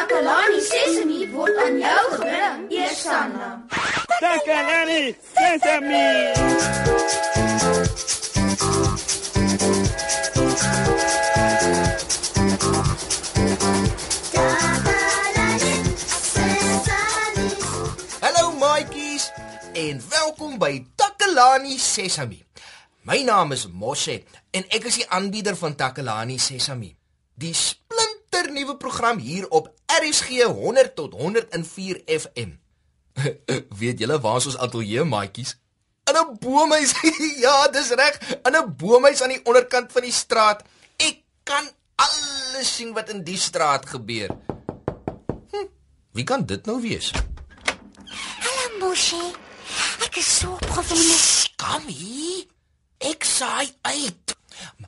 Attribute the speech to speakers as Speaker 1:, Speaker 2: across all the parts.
Speaker 1: Takalani Sesemi word aan jou gebring, Eersanna.
Speaker 2: Takalani Sesemi.
Speaker 3: Hallo maatjies en welkom by Takalani Sesami. My naam is Moshe en ek is die aanbieder van Takalani Sesami. Die splinternuwe program hier op RSG 100 tot 104 FM. Weet julle waar is ons ateljee maatjies? In 'n boomhuis. ja, dis reg, in 'n boomhuis aan die onderkant van die straat. Ek kan alles sien wat in die straat gebeur. Hm, wie kan dit nou wees?
Speaker 4: Hallo Moshi. Ek is so opgewonde.
Speaker 3: Kammy, ek saai uit.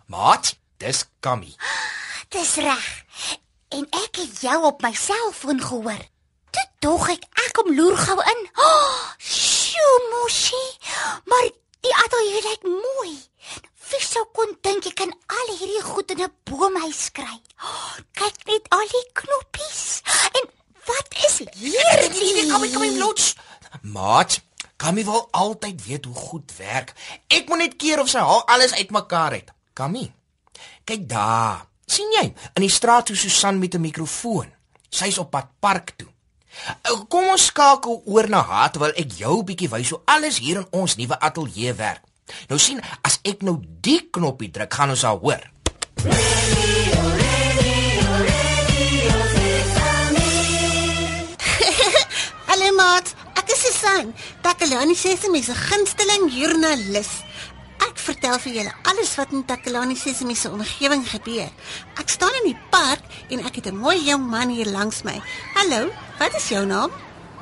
Speaker 3: Maat, dis Kammy.
Speaker 4: Dis reg. Ek het jou op my selfoon gehoor. Toe dog ek ek kom loer gou in. Oh, Sjoe Moshi. Maar die ateljee lyk mooi. Wie sou kon dink jy kan al hierdie goed in 'n boomhuis kry? Oh, kyk net al die knoppies. En wat is hierdie?
Speaker 3: Kammy, Kammy blots. Maat, Kammy wil altyd weet hoe goed werk. Ek moet net keer of sy haal alles uitmekaar het. Kammy. Kyk daar. Sien jy? In die straat hoe Susan met 'n mikrofoon. Sy's op pad park toe. Kom ons skakel oor na haar terwyl ek jou 'n bietjie wys hoe alles hier in ons nuwe ateljee werk. Nou sien, as ek nou die knoppie druk, gaan ons haar hoor.
Speaker 5: Hallo maat, ek is Susan. Takalani Sesemi se gunsteling joernalis. Vertel vir julle alles wat in Takalani Sesemi se omgewing gebeur. Ek staan in die park en ek het 'n mooi jong man hier langs my. Hallo, wat is jou naam?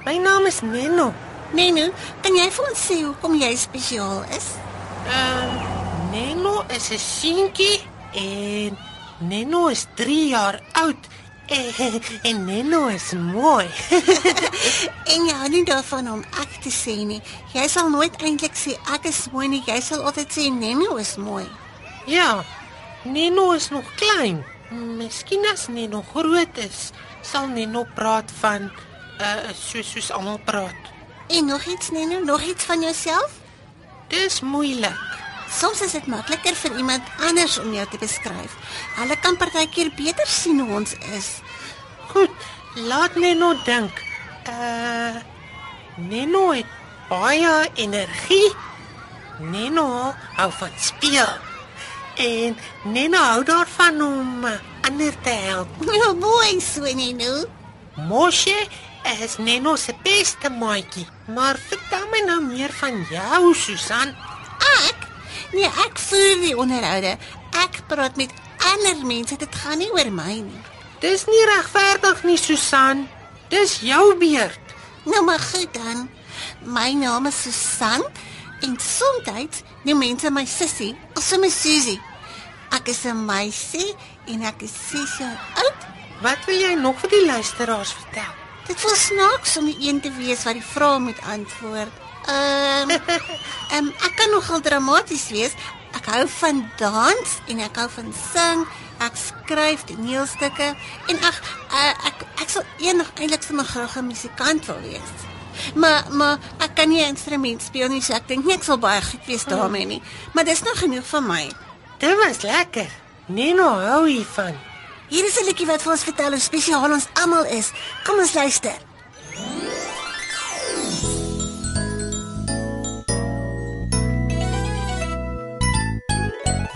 Speaker 6: My naam is Neno.
Speaker 5: Nenu, kan jy vir ons sê hoekom jy spesiaal is?
Speaker 6: Ehm uh, Neno is 'n seentjie en Neno is 3 jaar oud en, en Neno is mooi.
Speaker 5: En jy hou nie daarvan om ek te sê nie. Jy sal nooit eintlik sê ek is mooi nie. Jy sal altyd sê Nenu is mooi.
Speaker 6: ja, Neno is nog klein. Miskien as Neno groot is, sal Neno praat van uh soos soos almal praat.
Speaker 5: En nog iets Nenu, nog iets van jouself?
Speaker 6: Dis moeilik.
Speaker 5: Soms is dit makliker vir iemand anders om jou te beskryf. Hulle kan partykeer beter sien hoe ons is.
Speaker 6: Goed, laat Neno dink. Uh Neno het baie energie. Neno hou van speel. En Neno hou daarvan om ander te help.
Speaker 5: Nou mooi so Nenu.
Speaker 6: Moshe is Neno se beste maatjie. Maar vertel my nou meer van jou, Susan.
Speaker 5: Ek? Nee, ek voer die onderhoude. Ek praat met ander mense. Dit gaan nie oor my nie.
Speaker 6: Dis nie regverdig nie, Susan. Dis jou beurt.
Speaker 5: Nou maar goed dan. My naam is Susan en soms noem mense my sussie of sommer Susie. Ek is 'n meisie en ek is 6 jaar oud.
Speaker 6: Wat wil jy nog vir die luisteraars vertel?
Speaker 5: Dit was snaaks om die een te wees wat die vrae moet antwoord. Ehm um, ek kan nogal dramaties wees. Ek hou van dans en ek hou van sing. Ek skryf toneelstukke en ag uh, ek ek sal eendag eintlik vir my graag 'n musikant wil wees. Maar maar ek kan nie 'n instrument speel nie, so ek dink nie ek sal baie goed wees daarmee nie. Maar dis nog genoeg vir my.
Speaker 6: Dit was lekker. Neno hou hiervan.
Speaker 5: Hier is 'n liedjie wat vir ons vertel hoe spesiaal ons almal is. Kom ons luister.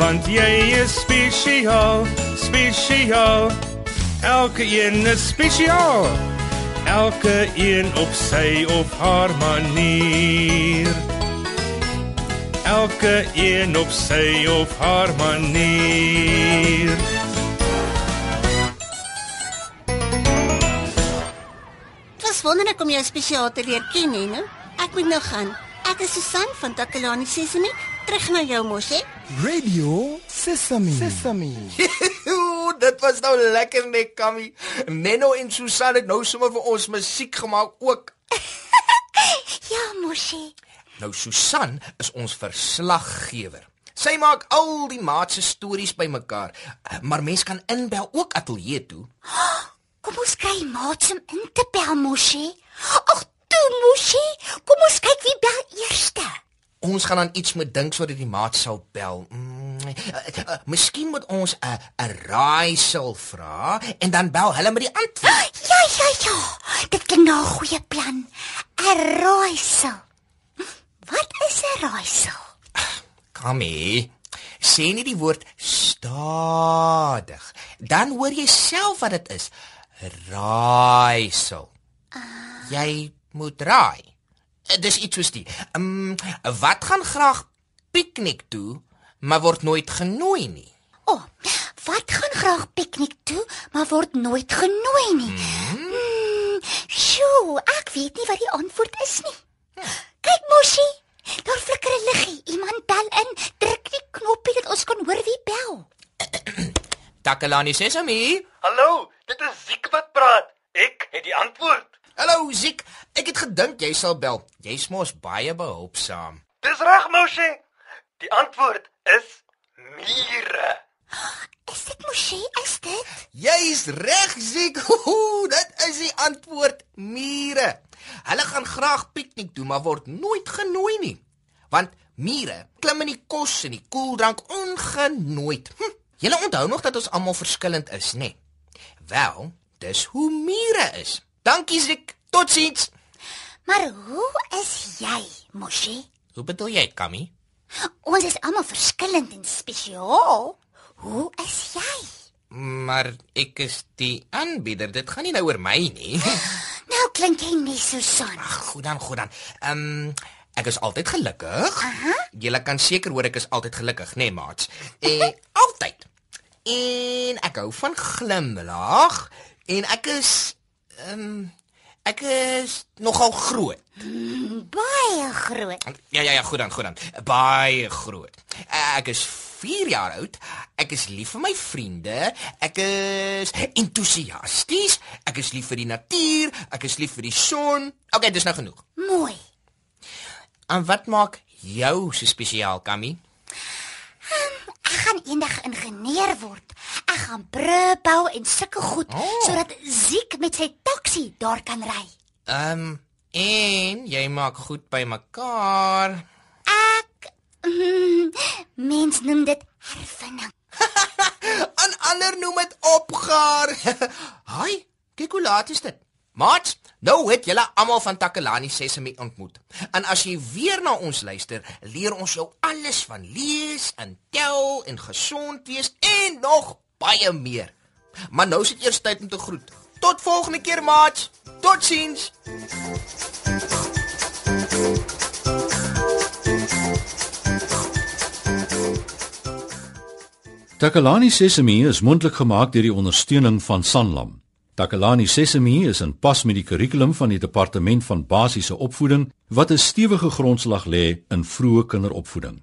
Speaker 2: Want jy is spesiaal, spesiaal. Elke een is spesiaal. Elke een op sy of haar manier. Elke een op sy of haar manier.
Speaker 5: Was wonderlik om jou spesiaal te leer ken, hè, nou? Ek moet nou gaan. Ek is Susan van Takalani Sesemi. Terug na jou mos, hè?
Speaker 7: Radio Sesame. Sesame.
Speaker 3: Ooh, dit was nou lekker net, Kammy. Menno en Susan het nou sommer vir ons musiek gemaak ook.
Speaker 4: Ja, mosie.
Speaker 3: Nou Susan is ons verslaggewer. Sy maak al die maat se stories bymekaar. Maar mens kan inbel ook ateljee toe.
Speaker 4: Kom ons kry maats om in te bel, mosie. Ag, toe mosie. Kom ons kyk wie bel eerste.
Speaker 3: Ons gaan aan iets moet dink sodat die maat sal bel. Mm, uh, uh, miskien moet ons 'n 'n raaisel vra en dan bel hulle met die antwoord.
Speaker 4: Ja, ja, ja. Dit klink na 'n goeie plan. 'n Raaisel. Wat is 'n raaisel?
Speaker 3: Kami, sê nie die woord stadig. Dan hoor jy self wat dit is. Raaisel. Jy moet raai. Dis iets soos die. Ehm um, wat gaan graag piknik toe, maar word nooit genooi nie.
Speaker 4: O, oh, wat gaan graag piknik toe, maar word nooit genooi nie. Hmm. Sjoe, ek weet nie wat die antwoord is nie. Kyk mosie, daar flikker 'n liggie. Iemand bel in. Druk die knoppie dat ons kan hoor wie bel.
Speaker 3: Takalani Sesame.
Speaker 8: Hallo, dit is Ziek wat praat. Ek het die antwoord.
Speaker 3: Hallo Ziek, gedink jy sal bel. Jy's mos baie behulpsaam.
Speaker 8: Dis reg, Moshe. Die antwoord is mure.
Speaker 4: Is dit mosie? Is dit?
Speaker 3: Jy's reg. Ooh, dit is die antwoord. Mure. Hulle gaan graag piknik doen, maar word nooit genooi nie. Want mure klim in die kos en die koeldrank ongenooid. Hm. Julle onthou nog dat ons almal verskillend is, né? Nee? Wel, dis hoe mure is. Dankie, Ziek. Totsiens.
Speaker 4: Maar hoe is jy, mosie?
Speaker 3: Hoe bedoel jy, Kammy?
Speaker 4: Ons is almal verskillend en spesiaal. Hoe is jy?
Speaker 3: Maar ek is die aanbieder. Dit gaan nie nou oor my nie.
Speaker 4: Nou klink jy nie so son.
Speaker 3: Ag, goed dan, goed dan. Ehm um, ek is altyd gelukkig. Aha. Jy kan seker hoor ek is altyd gelukkig, né, nee, maats? Eh, altyd. En ek hou van glimlag en ek is ehm um, ek is nogal groot.
Speaker 4: Baie groot.
Speaker 3: Ja ja ja, goed dan, goed dan. Baie groot. Ek is 4 jaar oud. Ek is lief vir my vriende. Ek is entoesiasties. Ek is lief vir die natuur. Ek is lief vir die son. Okay, dis nou genoeg.
Speaker 4: Mooi.
Speaker 3: En wat maak jou so spesiaal, Kammy?
Speaker 4: Ek gaan eendag ingenieur word. Gaan brûe bou en sulke goed
Speaker 3: Oh.
Speaker 4: sodat Ziek met sy taxi daar kan ry.
Speaker 3: Ehm um, en jy maak goed by mekaar.
Speaker 4: Ek mm, mens noem dit hervinding.
Speaker 3: En ander noem dit opgaar. Haai, kyk hoe laat is dit. Maat, nou het julle almal van Takalani Sesemi ontmoet. En as jy weer na ons luister, leer ons jou alles van lees en tel en gesond wees en nog baie meer. Maar nou is dit eers tyd om te groet. Tot volgende keer, maat. Totsiens.
Speaker 9: Takalani Sesemi is mondelik gemaak deur die ondersteuning van Sanlam. Takalani Sesemi is in pas met die kurrikulum van die Departement van Basiese Opvoeding wat 'n stewige grondslag lê in vroeë kinderopvoeding.